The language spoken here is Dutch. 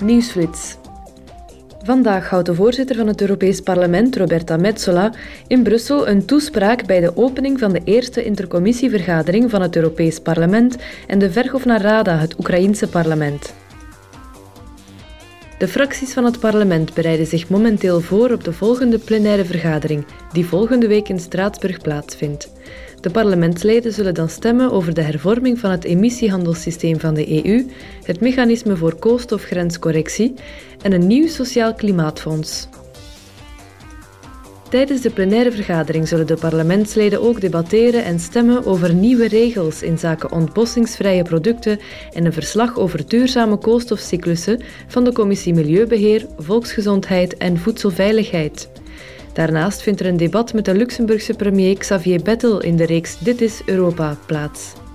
Nieuwsflits. Vandaag houdt de voorzitter van het Europees Parlement, Roberta Metsola, in Brussel een toespraak bij de opening van de eerste intercommissievergadering van het Europees Parlement en de Verhofna Rada, het Oekraïense parlement. De fracties van het parlement bereiden zich momenteel voor op de volgende plenaire vergadering, die volgende week in Straatsburg plaatsvindt. De parlementsleden zullen dan stemmen over de hervorming van het emissiehandelssysteem van de EU, het mechanisme voor koolstofgrenscorrectie en een nieuw sociaal klimaatfonds. Tijdens de plenaire vergadering zullen de parlementsleden ook debatteren en stemmen over nieuwe regels in zaken ontbossingsvrije producten en een verslag over duurzame koolstofcyclussen van de Commissie Milieubeheer, Volksgezondheid en Voedselveiligheid. Daarnaast vindt er een debat met de Luxemburgse premier Xavier Bettel in de reeks Dit is Europa plaats.